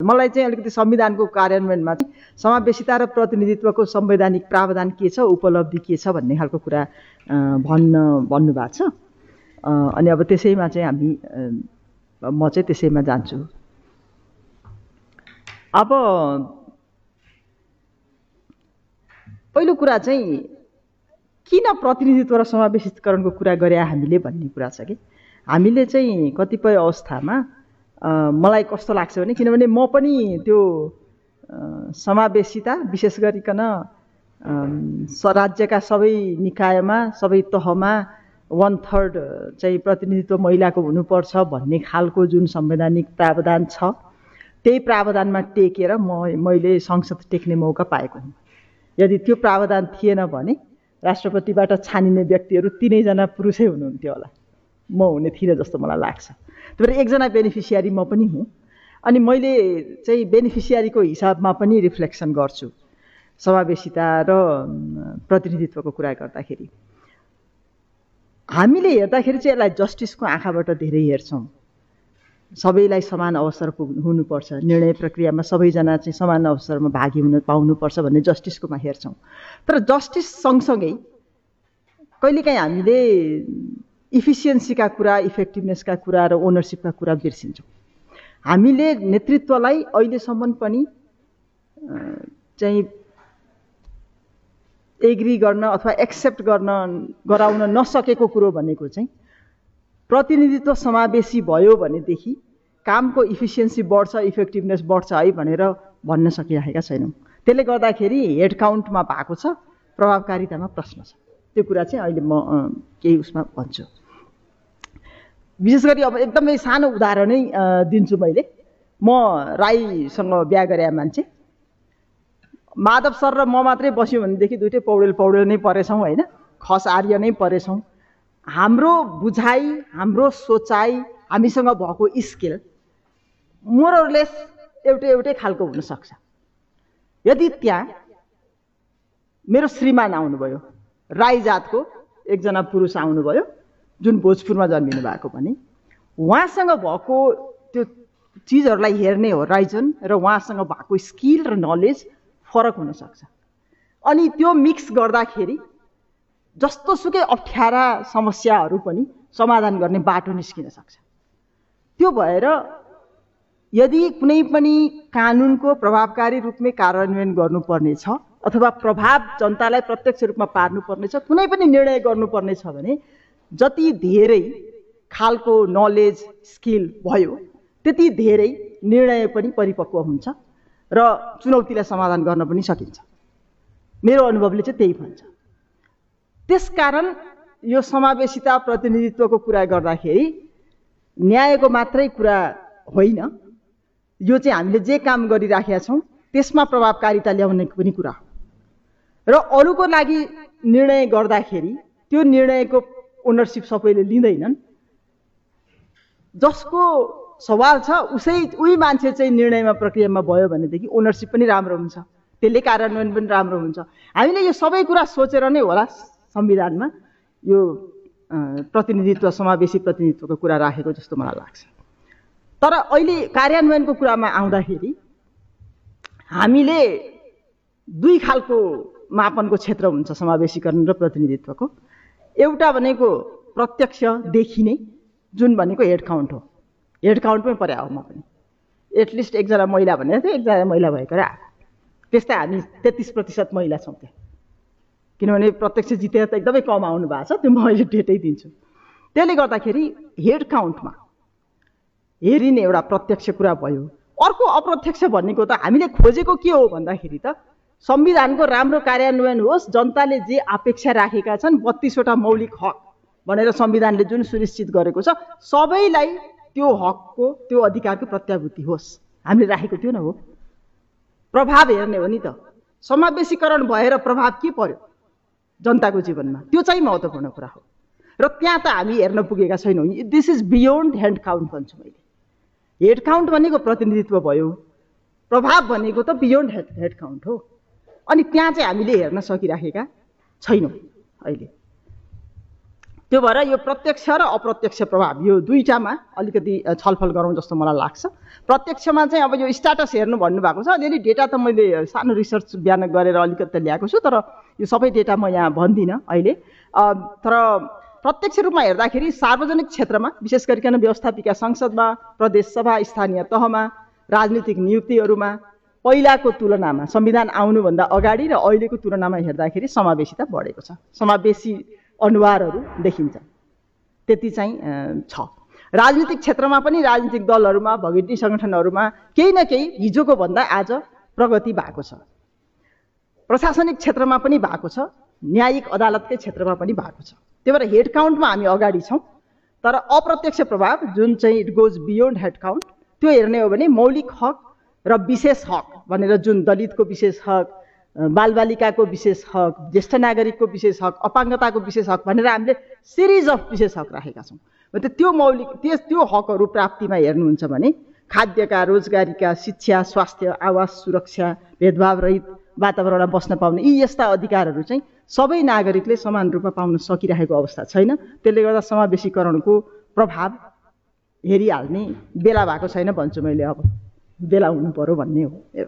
मलाई चाहिँ अलिकति संविधानको कार्यान्वयनमा समावेशिता र प्रतिनिधित्वको संवैधानिक प्रावधान के छ उपलब्धि के छ भन्ने खालको कुरा भन्न भन्नुभएको छ। अनि अब त्यसैमा चाहिँ हामी म चाहिँ त्यसैमा जान्छु। अब पहिलो कुरा चाहिँ किन प्रतिनिधित्व र समावेशीकरणको कुरा गरे हामीले भन्ने कुरा छ कि? हामीले चाहिँ कतिपय अवस्थामा मलाई कस्तो लाग्छ भने किनभने म पनि त्यो समावेशिता विशेष गरिकन राज्यका सबै निकायमा सबै तहमा वान थर्ड चाहिँ प्रतिनिधित्व महिलाको हुनुपर्छ भन्ने खालको जुन संवैधानिक प्रावधान छ त्यही प्रावधानमा टेकेर म मैले संसद टेक्ने मौका पाएको हुँ। यदि त्यो प्रावधान थिएन भने राष्ट्रपतिबाट छानिने व्यक्तिहरू तिनैजना पुरुषै हुनुहुन्थ्यो होला। म हुने थिइनँ जस्तो मलाई लाग्छ। भएर एकजना बेनिफिसियरी म पनि हुँ। अनि मैले चाहिँ बेनिफिसियरीको हिसाबमा पनि रिफ्लेक्सन गर्छु समावेशिता र प्रतिनिधित्वको कुरा गर्दाखेरि। हामीले हेर्दाखेरि चाहिँ यसलाई जस्टिसको आँखाबाट धेरै हेर्छौँ। सबैलाई समान अवसर पुग हुनुपर्छ। निर्णय प्रक्रियामा सबैजना चाहिँ समान अवसरमा भागी हुन पाउनुपर्छ भन्ने जस्टिसकोमा हेर्छौँ। तर जस्टिस सँगसँगै कहिलेकाहीँ हामीले इफिसियन्सीका कुरा इफेक्टिभनेसका कुरा र ओनरसिपका कुरा बिर्सिन्छौँ। हामीले नेतृत्वलाई अहिलेसम्म पनि चाहिँ एग्री गर्न अथवा एक्सेप्ट गर्न गराउन नसकेको कुरो भनेको चाहिँ प्रतिनिधित्व समावेशी भयो भनेदेखि कामको इफिसियन्सी बढ्छ इफेक्टिभनेस बढ्छ है भनेर भन्न सकिरहेका छैनौँ। त्यसले गर्दाखेरि हेड काउन्टमा भएको छ प्रभावकारितामा प्रश्न छ। त्यो कुरा चाहिँ अहिले म केही उसमा भन्छु। विशेष गरी अब एकदमै सानो उदाहरणै दिन्छु मैले। म राईसँग बिहा गरे मान्छे। माधव सर र म मात्रै बस्यौँ भनेदेखि दुइटै पौडेल पौडेल नै परेछौँ होइन? खस आर्य नै परेछौँ। हाम्रो बुझाइ हाम्रो सोचाइ हामीसँग भएको स्किल मोरलेस एउटै एउटै खालको हुनसक्छ। यदि त्यहाँ मेरो श्रीमान आउनुभयो राई जातको एकजना पुरुष आउनुभयो जुन भोजपुरमा जन्मिनु भएको भने उहाँसँग भएको त्यो चिजहरूलाई हेर्ने हो राइजन र उहाँसँग भएको स्किल र नलेज फरक हुनसक्छ। अनि त्यो मिक्स गर्दाखेरि जस्तो सुकै अप्ठ्यारा समस्याहरू पनि समाधान गर्ने बाटो निस्किन सक्छ। त्यो भएर यदि कुनै पनि कानुनको प्रभावकारी रूपमै कार्यान्वयन गर्नुपर्ने छ अथवा प्रभाव जनतालाई प्रत्यक्ष रूपमा पार्नुपर्ने छ कुनै पनि निर्णय गर्नुपर्ने छ भने जति धेरै खालको नलेज स्किल भयो त्यति धेरै निर्णय पनि परिपक्व हुन्छ र चुनौतीलाई समाधान गर्न पनि सकिन्छ। मेरो अनुभवले चाहिँ त्यही भन्छ। त्यसकारण यो समावेशिता प्रतिनिधित्वको कुरा गर्दाखेरि न्यायको मात्रै कुरा होइन। यो चाहिँ हामीले जे काम गरिराखेका छौँ त्यसमा प्रभावकारिता ल्याउने पनि कुरा हो। र अरूको लागि निर्णय गर्दाखेरि त्यो निर्णयको ओनरसिप सबैले लिँदैनन्। जसको सवाल छ उसै उही मान्छे चाहिँ निर्णयमा प्रक्रियामा भयो भनेदेखि ओनरसिप पनि राम्रो हुन्छ। त्यसले कार्यान्वयन पनि राम्रो हुन्छ। हामीले यो सबै कुरा सोचेर नै होला संविधानमा यो प्रतिनिधित्व समावेशी प्रतिनिधित्वको कुरा राखेको जस्तो मलाई लाग्छ। तर अहिले कार्यान्वयनको कुरामा आउँदाखेरि हामीले दुई खालको मापनको क्षेत्र हुन्छ समावेशीकरण र प्रतिनिधित्वको। एउटा भनेको प्रत्यक्ष देखिने जुन भनेको हेड काउन्ट हो। हेड काउन्टमै परे हो म पनि। एटलिस्ट एकजना महिला भनेको थियो एकजना महिला भएकोले आएको त्यस्तै हामी तेत्तिस प्रतिशत महिला छौँ त्यहाँ। किनभने प्रत्यक्ष जितेर त एकदमै कम आउनु भएको छ त्यो म अहिले डेटै दिन्छु। त्यसले गर्दाखेरि हेड काउन्टमा हेरिने एउटा प्रत्यक्ष कुरा भयो। अर्को अप्रत्यक्ष भनेको त हामीले खोजेको के हो भन्दाखेरि त संविधानको राम्रो कार्यान्वयन होस् जनताले जे अपेक्षा राखेका छन् बत्तिसवटा मौलिक हक भनेर संविधानले जुन सुनिश्चित गरेको छ सबैलाई त्यो हकको त्यो अधिकारको प्रत्याभूति होस्। हामीले राखेको थियो न हो। प्रभाव हेर्ने हो नि त। समावेशीकरण भएर प्रभाव के पर्यो जनताको जीवनमा? त्यो चाहिँ महत्त्वपूर्ण कुरा हो। र त्यहाँ त हामी हेर्न पुगेका छैनौँ। This is beyond hand count भन्छु मैले। हेड काउन्ट भनेको प्रतिनिधित्व भयो। प्रभाव भनेको त बियोन्ड हेड हेड काउन्ट हो। अनि त्यहाँ चाहिँ हामीले हेर्न सकिराखेका छैनौँ अहिले। त्यो भएर यो प्रत्यक्ष र अप्रत्यक्ष प्रभाव यो दुईटामा अलिकति छलफल गरौँ जस्तो मलाई लाग्छ। प्रत्यक्षमा चाहिँ अब यो स्ट्याटस हेर्नु भन्नुभएको छ। अलिअलि डेटा त मैले सानो रिसर्च बिहान गरेर अलिकति ल्याएको छु तर यो सबै डेटा म यहाँ भन्दिनँ अहिले। तर प्रत्यक्ष रूपमा हेर्दाखेरि सार्वजनिक क्षेत्रमा विशेष गरिकन व्यवस्थापिका संसदमा प्रदेशसभा स्थानीय तहमा राजनीतिक नियुक्तिहरूमा पहिलाको तुलनामा संविधान आउनुभन्दा अगाडि र अहिलेको तुलनामा हेर्दाखेरि समावेशिता बढेको छ। समावेशी अनुहारहरू देखिन्छ। त्यति चाहिँ छ। राजनीतिक क्षेत्रमा पनि राजनीतिक दलहरूमा भगवती सङ्गठनहरूमा केही न केही हिजोको भन्दा आज प्रगति भएको छ। प्रशासनिक क्षेत्रमा पनि भएको छ न्यायिक अदालतकै क्षेत्रमा पनि भएको छ। त्यही भएर हेड काउन्टमा हामी अगाडि छौँ। तर अप्रत्यक्ष प्रभाव जुन चाहिँ it goes beyond head count त्यो हेर्ने हो भने मौलिक हक र विशेष हक भनेर जुन दलितको विशेष हक बालबालिकाको विशेष हक ज्येष्ठ नागरिकको विशेष हक अपाङ्गताको विशेष हक भनेर हामीले सिरिज अफ विशेष हक राखेका छौँ। त्यो मौलिक त्यस त्यो हकहरू प्राप्तिमा हेर्नुहुन्छ भने खाद्यका रोजगारीका शिक्षा स्वास्थ्य आवास सुरक्षा भेदभाव रहित वातावरणमा बस्न पाउने यी यस्ता अधिकारहरू चाहिँ सबै नागरिकले समान रूपमा पाउन सकिरहेको अवस्था छैन। त्यसले गर्दा समावेशीकरणको प्रभाव हेरिहाल्ने बेला भएको छैन भन्छु मैले अब। बेला हुनु पऱ्यो भन्ने हो।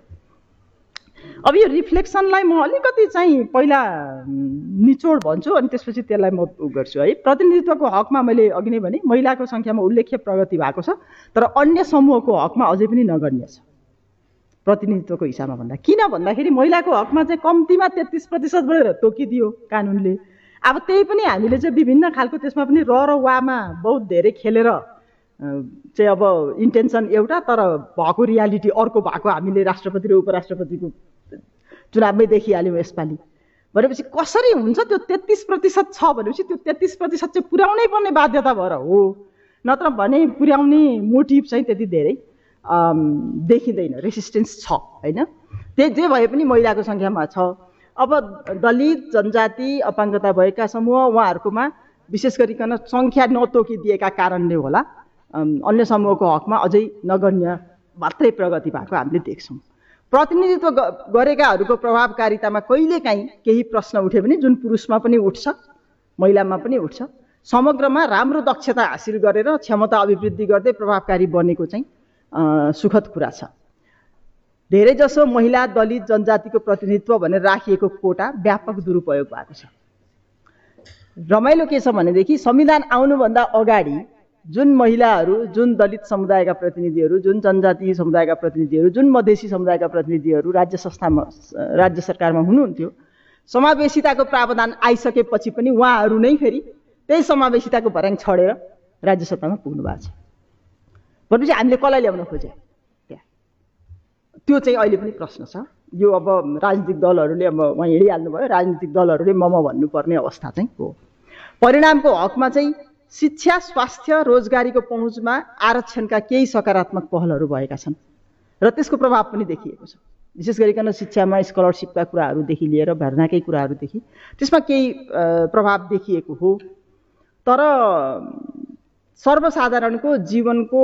अब यो रिफ्लेक्सनलाई म अलिकति चाहिँ पहिला निचोड भन्छु अनि त्यसपछि त्यसलाई म उ गर्छु है। प्रतिनिधित्वको हकमा मैले अघि नै भने महिलाको सङ्ख्यामा उल्लेख्य प्रगति भएको छ तर अन्य समूहको हकमा अझै पनि नगर्ने छ। प्रतिनिधित्वको हिसाबमा भन्दा। किन भन्दाखेरि महिलाको हकमा चाहिँ कम्तीमा तेत्तिस प्रतिशत भनेर तोकिदियो कानुनले। अब त्यही पनि हामीले चाहिँ विभिन्न खालको त्यसमा पनि र र वामा बहुत धेरै खेलेर चाहिँ अब इन्टेन्सन एउटा तर भएको रियालिटी अर्को भएको हामीले राष्ट्रपति र उपराष्ट्रपतिको चुनावमै देखिहाल्यौँ यसपालि। भनेपछि कसरी हुन्छ त्यो तेत्तिस प्रतिशत छ भनेपछि त्यो तेत्तिस प्रतिशत चाहिँ पुर्याउनै पर्ने बाध्यता भएर हो। नत्र भने पुर्याउने मोटिभ चाहिँ त्यति धेरै देखिँदैन रेसिस्टेन्स छ होइन? त्यही जे भए पनि महिलाको सङ्ख्यामा छ। अब दलित जनजाति अपाङ्गता भएका समूह उहाँहरूकोमा विशेष गरिकन सङ्ख्या नतोकिदिएका कारणले होला। अन्य समूहको हकमा अझै नगण्य मात्रै प्रगति भएको हामीले देख्छौँ। प्रतिनिधित्व गरेकाहरूको प्रभावकारितामा कहिलेकाहीँ केही प्रश्न उठ्यो भने जुन पुरुषमा पनि उठ्छ महिलामा पनि उठ्छ समग्रमा राम्रो दक्षता हासिल गरेर क्षमता अभिवृद्धि गर्दै प्रभावकारी बनेको चाहिँ सुखद कुरा छ। धेरैजसो महिला दलित जनजातिको प्रतिनिधित्व भनेर राखिएको कोटा व्यापक दुरुपयोग भएको छ। रमाइलो के छ भनेदेखि संविधान आउनुभन्दा अगाडि जुन महिलाहरू जुन दलित समुदायका प्रतिनिधिहरू जुन जनजाति समुदायका प्रतिनिधिहरू जुन मधेसी समुदायका प्रतिनिधिहरू राज्य संस्थामा राज्य सरकारमा हुनुहुन्थ्यो समावेशिताको प्रावधान आइसकेपछि पनि उहाँहरू नै फेरि त्यही समावेशिताको भर्याङ छडेर राज्य सत्तामा पुग्नु भएको छ। भनेपछि हामीले कसलाई ल्याउन खोजे? त्यहाँ। त्यो चाहिँ अहिले पनि प्रश्न छ। यो अब राजनीतिक दलहरूले अब उहाँ हिँडिहाल्नु भयो राजनीतिक दलहरूले मम भन्नुपर्ने अवस्था चाहिँ हो। परिणामको हकमा चाहिँ शिक्षा स्वास्थ्य रोजगारीको पहुँचमा आरक्षणका केही सकारात्मक पहलहरू भएका छन् र त्यसको प्रभाव पनि देखिएको छ। विशेष गरिकन शिक्षामा स्कलरसिपका कुराहरूदेखि लिएर भर्नाकै कुराहरूदेखि त्यसमा केही प्रभाव देखिएको हो। तर सर्वसाधारणको जीवनको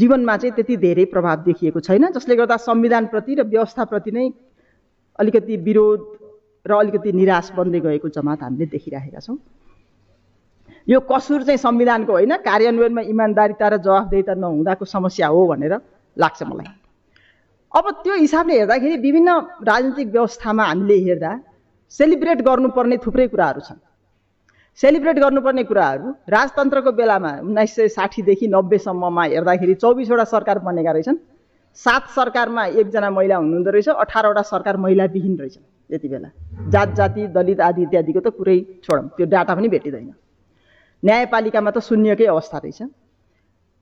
जीवनमा चाहिँ त्यति धेरै प्रभाव देखिएको छैन जसले गर्दा संविधानप्रति र व्यवस्थाप्रति नै अलिकति विरोध र अलिकति निराश बन्दै गएको जमात हामीले देखिरहेका छौँ। यो कसुर चाहिँ संविधानको होइन कार्यान्वयनमा इमान्दारिता र जवाफदेहिता नहुँदाको समस्या हो भनेर लाग्छ मलाई। अब त्यो हिसाबले हेर्दाखेरि विभिन्न राजनीतिक व्यवस्थामा हामीले हेर्दा सेलिब्रेट गर्नुपर्ने थुप्रै कुराहरू छन्। सेलिब्रेट गर्नुपर्ने कुराहरू राजतन्त्रको बेलामा उन्नाइस सय साठीदेखि नब्बेसम्ममा हेर्दाखेरि चौबिसवटा सरकार बनेका रहेछन्। सात सरकारमा एकजना महिला हुनुहुँदो रहेछ अठारवटा सरकार महिलाविहीन रहेछन्। यति बेला जात जाति दलित आदि इत्यादिको त कुरै छोडौँ त्यो डाटा पनि भेटिँदैन। न्यायपालिकामा त शून्यकै अवस्था रहेछ।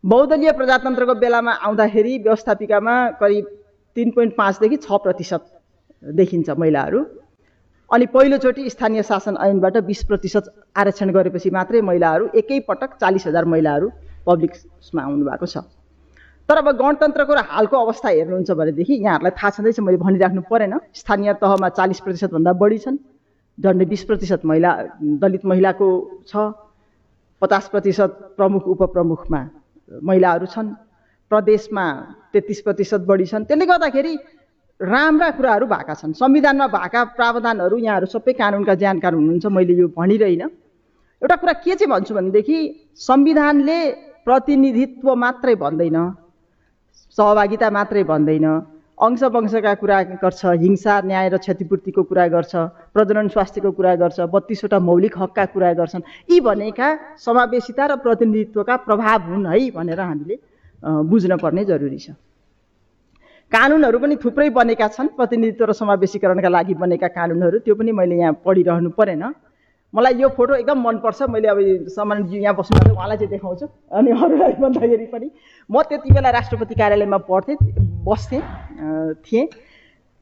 बहुदलीय प्रजातन्त्रको बेलामा आउँदाखेरि व्यवस्थापिकामा करिब तिन पोइन्ट पाँचदेखि छ प्रतिशत देखिन्छ महिलाहरू। अनि पहिलोचोटि स्थानीय शासन ऐनबाट बिस प्रतिशत आरक्षण गरेपछि मात्रै महिलाहरू एकैपटक चालिस हजार महिलाहरू पब्लिक्समा आउनुभएको छ। तर अब गणतन्त्रको र हालको अवस्था हेर्नुहुन्छ भनेदेखि यहाँहरूलाई थाहा छँदैछ मैले भनिराख्नु परेन। स्थानीय तहमा चालिस प्रतिशतभन्दा बढी छन् झन्डै बिस प्रतिशत महिला दलित महिलाको छ। पचास प्रतिशत प्रमुख उपप्रमुखमा महिलाहरू छन्। प्रदेशमा तेत्तिस प्रतिशत बढी छन्। त्यसले गर्दाखेरि राम्रा कुराहरू भएका छन्। संविधानमा भएका प्रावधानहरू यहाँहरू सबै कानुनका जानकार हुनुहुन्छ। मैले यो भनिरहेन। एउटा कुरा के चाहिँ भन्छु भनेदेखि संविधानले प्रतिनिधित्व मात्रै भन्दैन सहभागिता मात्रै भन्दैन। अंश वंशका कुरा गर्छ हिंसा न्याय र क्षतिपूर्तिको कुरा गर्छ प्रजनन स्वास्थ्यको कुरा गर्छ बत्तिसवटा मौलिक हकका कुरा गर्छन्। यी भनेका समावेशिता र प्रतिनिधित्वका प्रभाव हुन् है भनेर हामीले बुझ्न पर्ने जरुरी छ। कानुनहरू पनि थुप्रै बनेका छन् प्रतिनिधित्व र समावेशीकरणका लागि बनेका कानुनहरू त्यो पनि मैले यहाँ पढिरहनु परेन। मलाई यो फोटो एकदम मनपर्छ मैले अब सामान्य यहाँ बस्नु उहाँलाई चाहिँ देखाउँछु। अनि अरूलाई भन्दाखेरि पनि म त्यति बेला राष्ट्रपति कार्यालयमा पढ्थेँ बस्थेँ। थिएँ।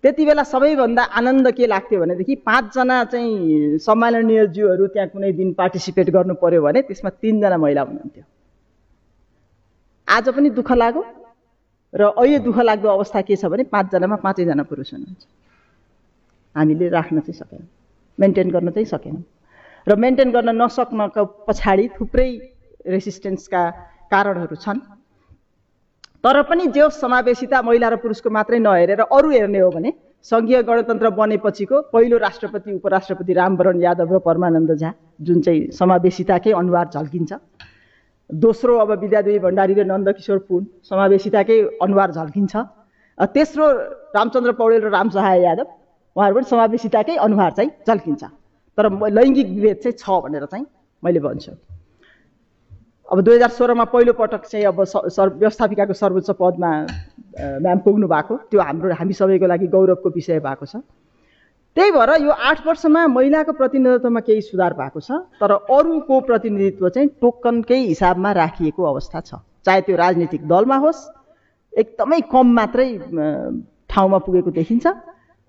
त्यति बेला सबैभन्दा आनन्द के लाग्थ्यो भनेदेखि पाँचजना चाहिँ सम्माननीय ज्यूहरू त्यहाँ कुनै दिन पार्टिसिपेट गर्नु पर्यो भने त्यसमा तिनजना महिला हुनुहुन्थ्यो। आज पनि दुःख लाग्यो र अहिले दुःख लाग्दो अवस्था के छ भने पाँचजनामा पाँचैजना पुरुष हुनुहुन्छ। हामीले राख्न चाहिँ सकेनौँ। मेन्टेन गर्न चाहिँ सकेनौँ। र मेन्टेन गर्न नसक्नको पछाडि थुप्रै रेसिस्टेन्सका कारणहरू छन्। तर पनि जो समावेशिता महिला र पुरुषको मात्रै नहेरेर अरू हेर्ने हो भने सङ्घीय गणतन्त्र बनेपछिको पहिलो राष्ट्रपति उपराष्ट्रपति रामवरण यादव र परमानन्द झा जुन चाहिँ समावेशिताकै अनुहार झल्किन्छ। दोस्रो अब विद्यादेवी भण्डारी र नन्दकिशोर पुन समावेशिताकै अनुहार झल्किन्छ। तेस्रो रामचन्द्र पौडेल र रामसहाय यादव उहाँहरू पनि समावेशिताकै अनुहार चाहिँ झल्किन्छ। तर लैङ्गिक विभेद चाहिँ छ भनेर चाहिँ मैले भन्छु। अब दुई हजार सोह्रमा पहिलो पटक चाहिँ अब सर व्यवस्थापिकाको सर्वोच्च पदमा म्याम पुग्नु भएको। त्यो हाम्रो हामी सबैको लागि गौरवको विषय भएको छ। त्यही भएर यो आठ वर्षमा महिलाको प्रतिनिधित्वमा केही सुधार भएको छ तर अरूको प्रतिनिधित्व चाहिँ टोकनकै हिसाबमा राखिएको अवस्था छ। चाहे त्यो राजनीतिक दलमा होस् एकदमै कम मात्रै ठाउँमा पुगेको देखिन्छ।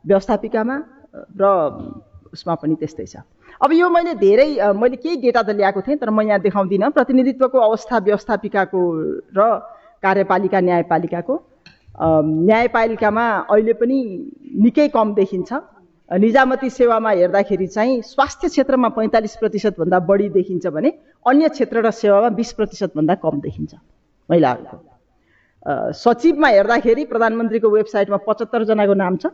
व्यवस्थापिकामा र उसमा पनि त्यस्तै छ। अब यो मैले धेरै मैले केही डेटा त ल्याएको थिएँ तर म यहाँ देखाउँदिनँ। प्रतिनिधित्वको अवस्था व्यवस्थापिकाको र कार्यपालिका न्यायपालिकाको। न्यायपालिकामा अहिले पनि निकै कम देखिन्छ। निजामती सेवामा हेर्दाखेरि चाहिँ स्वास्थ्य क्षेत्रमा पैँतालिस प्रतिशतभन्दा बढी देखिन्छ भने अन्य क्षेत्र र सेवामा बिस प्रतिशतभन्दा कम देखिन्छ महिलाहरूको। सचिवमा हेर्दाखेरि प्रधानमन्त्रीको वेबसाइटमा पचहत्तरजनाको नाम छ।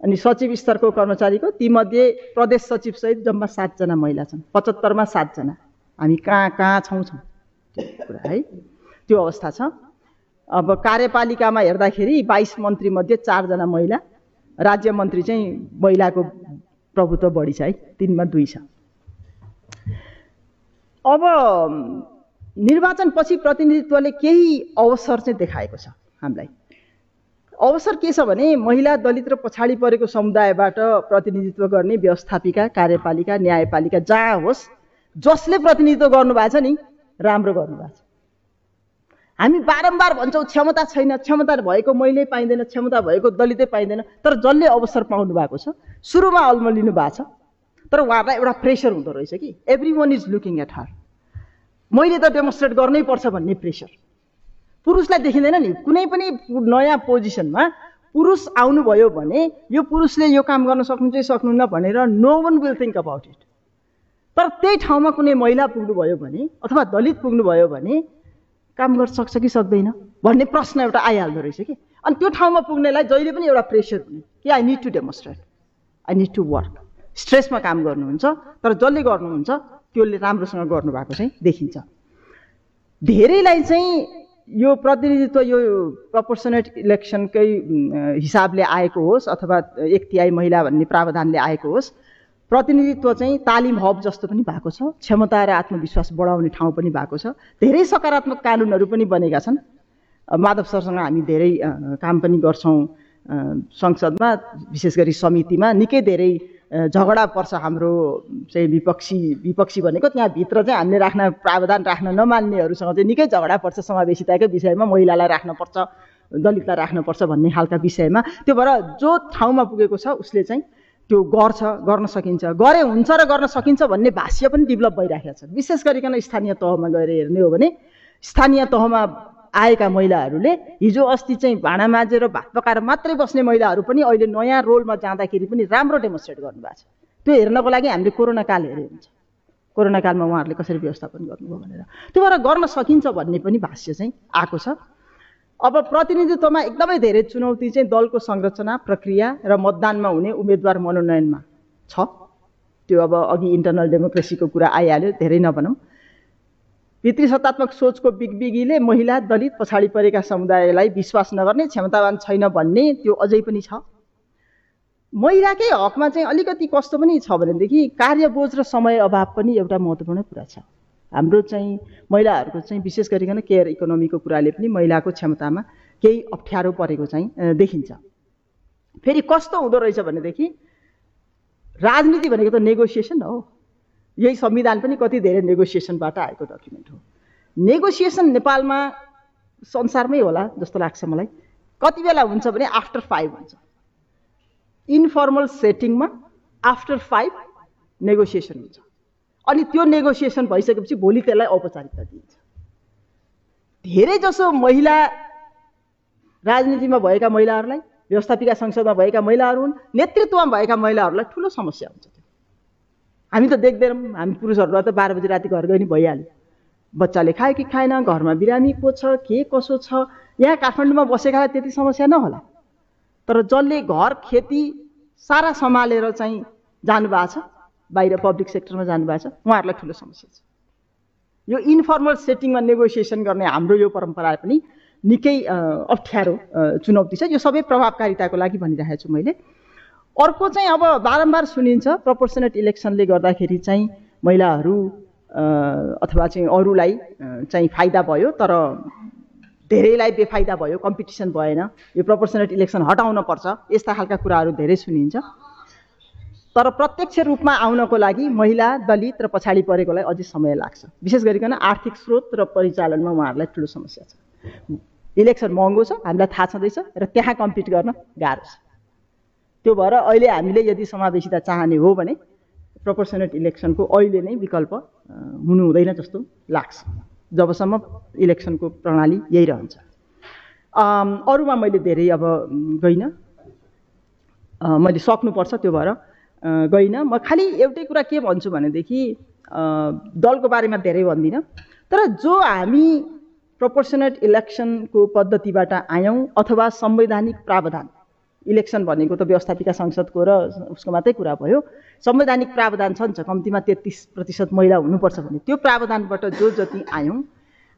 अनि सचिव स्तरको कर्मचारीको तीमध्ये प्रदेश सचिवसहित जम्मा सातजना महिला छन्। पचहत्तरमा सातजना। हामी कहाँ कहाँ छौँ छौँ? कुरा है। त्यो अवस्था छ। अब कार्यपालिकामा हेर्दाखेरि बाइस मन्त्रीमध्ये चारजना महिला। राज्य मन्त्री चाहिँ महिलाको प्रभुत्व बढी छ है। तिनमा दुई छ। अब निर्वाचनपछि प्रतिनिधित्वले केही अवसर चाहिँ देखाएको छ हामीलाई। अवसर के छ भने महिला दलित र पछाडि परेको समुदायबाट प्रतिनिधित्व गर्ने व्यवस्थापिका कार्यपालिका न्यायपालिका जहाँ होस् जसले प्रतिनिधित्व गर्नुभएको छ नि राम्रो गर्नुभएको छ। हामी बारम्बार भन्छौँ क्षमता छैन क्षमता भएको मैले पाइँदैन क्षमता भएको दलितै पाइँदैन तर जसले अवसर पाउनु भएको छ सुरुमा अल्मलिनु भएको छ तर उहाँहरूलाई एउटा प्रेसर हुँदो रहेछ कि every one is looking at her मैले त डेमोन्स्ट्रेट गर्नै पर्छ भन्ने प्रेसर। पुरुषलाई देखिँदैन नि। कुनै पनि नयाँ पोजिसनमा पुरुष आउनुभयो भने यो पुरुषले यो काम गर्न सक्नु चाहिँ सक्नुहुन्न भनेर no one will think about it तर त्यही ठाउँमा कुनै महिला पुग्नुभयो भने अथवा दलित पुग्नुभयो भने काम गर्न सक्छ कि सक्दैन भन्ने प्रश्न एउटा आइहाल्दो रहेछ कि? अनि त्यो ठाउँमा पुग्नेलाई जहिले पनि एउटा प्रेसर हुने कि I need to demonstrate I need to work स्ट्रेसमा काम गर्नुहुन्छ तर जसले गर्नुहुन्छ त्यसले राम्रोसँग गर्नुभएको चाहिँ देखिन्छ। धेरैलाई चाहिँ यो प्रतिनिधित्व यो प्रपोर्सनेट इलेक्सनकै हिसाबले आएको होस् अथवा एक तिहाई महिला भन्ने प्रावधानले आएको होस् प्रतिनिधित्व चाहिँ तालिम हब जस्तो पनि भएको छ क्षमता र आत्मविश्वास बढाउने ठाउँ पनि भएको छ। धेरै सकारात्मक कानुनहरू पनि बनेका छन्। माधव सरसँग हामी धेरै काम पनि गर्छौँ संसदमा विशेष गरी समितिमा निकै धेरै झगडा पर्छ हाम्रो चाहिँ विपक्षी विपक्षी भनेको त्यहाँभित्र चाहिँ हामीले राख्न प्रावधान राख्न नमान्नेहरूसँग चाहिँ निकै झगडा पर्छ समावेशिताकै विषयमा महिलालाई राख्नुपर्छ दलितलाई राख्नुपर्छ भन्ने खालका विषयमा। त्यो भएर जो ठाउँमा पुगेको छ उसले चाहिँ त्यो गर्छ गर्न सकिन्छ। गरे हुन्छ र गर्न सकिन्छ भन्ने भाष्य पनि डेभलप भइराखेको छ विशेष गरिकन स्थानीय तहमा गएर हेर्ने हो भने स्थानीय तहमा आएका महिलाहरूले हिजो अस्ति चाहिँ भाँडा माझेर भात पकाएर मात्रै बस्ने महिलाहरू पनि अहिले नयाँ रोलमा जाँदाखेरि पनि राम्रो डेमोन्स्ट्रेट गर्नुभएको छ। त्यो हेर्नको लागि हामीले कोरोना काल हेरे हुन्छ। कोरोना कालमा उहाँहरूले कसरी व्यवस्थापन गर्नुभयो भनेर। त्यो भएर गर्न सकिन्छ भन्ने पनि भाष्य चाहिँ आएको छ। अब प्रतिनिधित्वमा एकदमै धेरै चुनौती चाहिँ दलको संरचना प्रक्रिया र मतदानमा हुने उम्मेद्वार मनोनयनमा छ। त्यो अब अघि इन्टरनल डेमोक्रेसीको कुरा आइहाल्यो धेरै नभनौँ। भित्री सत्तात्मक सोचको बिगबिगीले महिला दलित पछाडि परेका समुदायलाई विश्वास नगर्ने क्षमतावान छैन भन्ने त्यो अझै पनि छ। महिलाकै हकमा चाहिँ अलिकति कस्तो पनि छ भनेदेखि कार्यबोझ र समय अभाव पनि एउटा महत्त्वपूर्ण कुरा छ। हाम्रो चाहिँ महिलाहरूको चाहिँ विशेष गरिकन केयर इकोनोमीको कुराले पनि महिलाको क्षमतामा केही अप्ठ्यारो परेको चाहिँ देखिन्छ। फेरि कस्तो हुँदो रहेछ भनेदेखि राजनीति भनेको त नेगोसिएसन हो। यही संविधान पनि कति धेरै नेगोसिएसनबाट आएको डकुमेन्ट हो। नेगोसिएसन नेपालमा संसारमै होला जस्तो लाग्छ मलाई। कति बेला हुन्छ भने आफ्टर फाइभ हुन्छ। इन्फर्मल सेटिङमा आफ्टर फाइभ नेगोसिएसन हुन्छ। अनि त्यो नेगोसिएसन भइसकेपछि भोलि त्यसलाई औपचारिकता दिइन्छ। धेरै जसो महिला राजनीतिमा भएका महिलाहरूलाई व्यवस्थापिका संसदमा भएका महिलाहरू हुन् नेतृत्वमा भएका महिलाहरूलाई ठुलो समस्या हुन्छ। हामी त देख्दैनौँ। हामी पुरुषहरूलाई त बाह्र बजी राति घर गयो नि भइहाल्यो। बच्चाले खायो कि खाएन घरमा बिरामी को छ के कसो छ? यहाँ काठमाडौँमा बसेकालाई त्यति समस्या नहोला। तर जसले घर खेती सारा सम्हालेर चाहिँ जानुभएको छ बाहिर पब्लिक सेक्टरमा जानुभएको छ उहाँहरूलाई ठुलो समस्या छ। यो इन्फर्मल सेटिङमा नेगोसिएसन गर्ने हाम्रो यो परम्परा पनि निकै अप्ठ्यारो चुनौती छ। यो सबै प्रभावकारिताको लागि भनिरहेको छु मैले। अर्को चाहिँ अब बारम्बार सुनिन्छ प्रपोर्सनेट इलेक्सनले गर्दाखेरि चाहिँ महिलाहरू अथवा चाहिँ अरूलाई चाहिँ फाइदा भयो तर धेरैलाई बेफाइदा भयो कम्पिटिसन भएन। यो प्रपोर्सनेट इलेक्सन हटाउन पर्छ यस्ता खालका कुराहरू धेरै सुनिन्छ। तर प्रत्यक्ष रूपमा आउनको लागि महिला दलित र पछाडि परेकोलाई अझै समय लाग्छ। विशेष गरिकन आर्थिक स्रोत र परिचालनमा उहाँहरूलाई ठुलो समस्या छ। इलेक्सन महँगो छ हामीलाई थाहा छँदैछ र त्यहाँ कम्पिट गर्न गाह्रो छ। त्यो भएर अहिले हामीले यदि समावेशिता चाहने हो भने प्रपोर्सनेट इलेक्सनको अहिले नै विकल्प हुनु हुँदैन जस्तो लाग्छ जबसम्म इलेक्सनको प्रणाली यही रहन्छ। अरूमा मैले धेरै अब गइनँ। मैले सक्नुपर्छ त्यो भएर गइनँ। म खालि एउटै कुरा के भन्छु भनेदेखि दलको बारेमा धेरै भन्दिनँ। तर जो हामी प्रपोर्सनेट इलेक्सनको पद्धतिबाट आयौँ अथवा संवैधानिक प्रावधान इलेक्सन भनेको त व्यवस्थापिका संसदको र उसको मात्रै कुरा भयो। संवैधानिक प्रावधान छ नि छ कम्तीमा तेत्तिस प्रतिशत महिला हुनुपर्छ भने। त्यो प्रावधानबाट जो जति आयौँ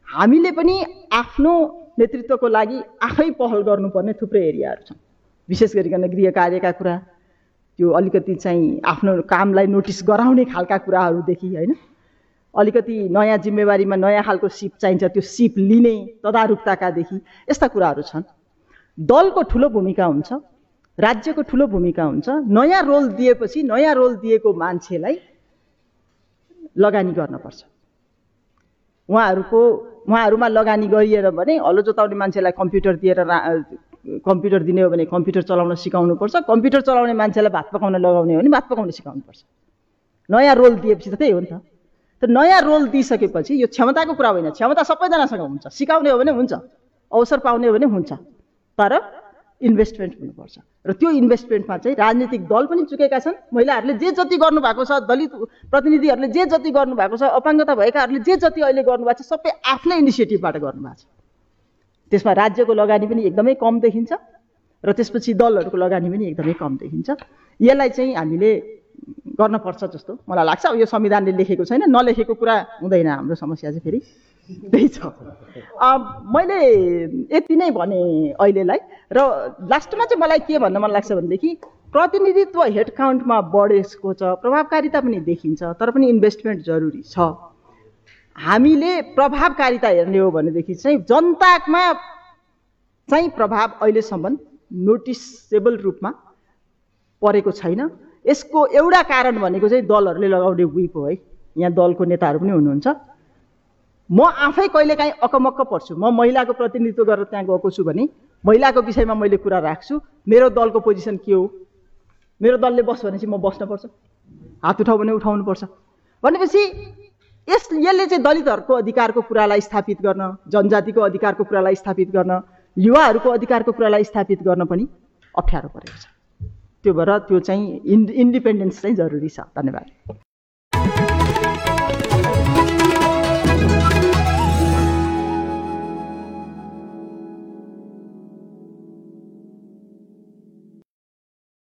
हामीले पनि आफ्नो नेतृत्वको लागि आफै पहल गर्नुपर्ने थुप्रै एरियाहरू छन्। विशेष गरिकन गृह कार्यका कुरा त्यो अलिकति चाहिँ आफ्नो कामलाई नोटिस गराउने खालका कुराहरूदेखि होइन। अलिकति नयाँ जिम्मेवारीमा नयाँ खालको सिप चाहिन्छ त्यो सिप लिने तदारुकताकादेखि यस्ता कुराहरू छन्। दलको ठुलो भूमिका हुन्छ। राज्यको ठुलो भूमिका हुन्छ। नयाँ रोल दिएपछि नयाँ रोल दिएको मान्छेलाई लगानी गर्नुपर्छ उहाँहरूको उहाँहरूमा लगानी गरिएर भने हलो जोताउने मान्छेलाई कम्प्युटर दिएर कम्प्युटर दिने हो भने कम्प्युटर चलाउन सिकाउनुपर्छ कम्प्युटर चलाउने मान्छेलाई भात पकाउन लगाउने हो भने भात पकाउन सिकाउनुपर्छ नयाँ रोल दिएपछि त त्यही हो नि त। त नयाँ रोल दिइसकेपछि यो क्षमताको कुरा होइन। क्षमता सबैजनासँग हुन्छ। सिकाउने हो भने हुन्छ। अवसर पाउने हो भने हुन्छ। तर इन्भेस्टमेन्ट हुनुपर्छ। र त्यो इन्भेस्टमेन्टमा चाहिँ राजनीतिक दल पनि चुकेका छन्। महिलाहरूले जे जति गर्नुभएको छ दलित प्रतिनिधिहरूले जे जति गर्नुभएको छ अपाङ्गता भएकाहरूले जे जति अहिले गर्नुभएको छ सबै आफ्नै इनिसिएटिभबाट गर्नुभएको छ। त्यसमा राज्यको लगानी पनि एकदमै कम देखिन्छ र त्यसपछि दलहरूको लगानी पनि एकदमै कम देखिन्छ। यसलाई चाहिँ हामीले गर्नपर्छ जस्तो मलाई लाग्छ। अब यो संविधानले लेखेको छैन नलेखेको कुरा हुँदैन हाम्रो समस्या चाहिँ फेरि। त्यही छ। मैले यति नै भने अहिलेलाई। र लास्टमा चाहिँ मलाई के भन्न मन लाग्छ भनेदेखि प्रतिनिधित्व हेड काउन्टमा बढेको छ प्रभावकारिता पनि देखिन्छ तर पनि इन्भेस्टमेन्ट जरुरी छ। हामीले प्रभावकारिता हेर्ने हो भनेदेखि चाहिँ जनतामा चाहिँ प्रभाव अहिलेसम्म नोटिसेबल रूपमा परेको छैन। यसको एउटा कारण भनेको चाहिँ दलहरूले लगाउने विप हो है। यहाँ दलको नेताहरू पनि हुनुहुन्छ। म आफै कहिलेकाहीँ अकमक्क पर्छु। म महिलाको प्रतिनिधित्व गरेर त्यहाँ गएको छु भने महिलाको विषयमा मैले कुरा राख्छु मेरो दलको पोजिसन के हो? मेरो दलले बस भनेपछि म बस्नुपर्छ हात उठाउ भने उठाउनुपर्छ भनेपछि यस यसले चाहिँ दलितहरूको अधिकारको कुरालाई स्थापित गर्न जनजातिको अधिकारको कुरालाई स्थापित गर्न युवाहरूको अधिकारको कुरालाई स्थापित गर्न पनि अप्ठ्यारो परेको छ। त्यो भएर त्यो चाहिँ इन्डिपेन्डेन्स चाहिँ जरुरी छ। धन्यवाद।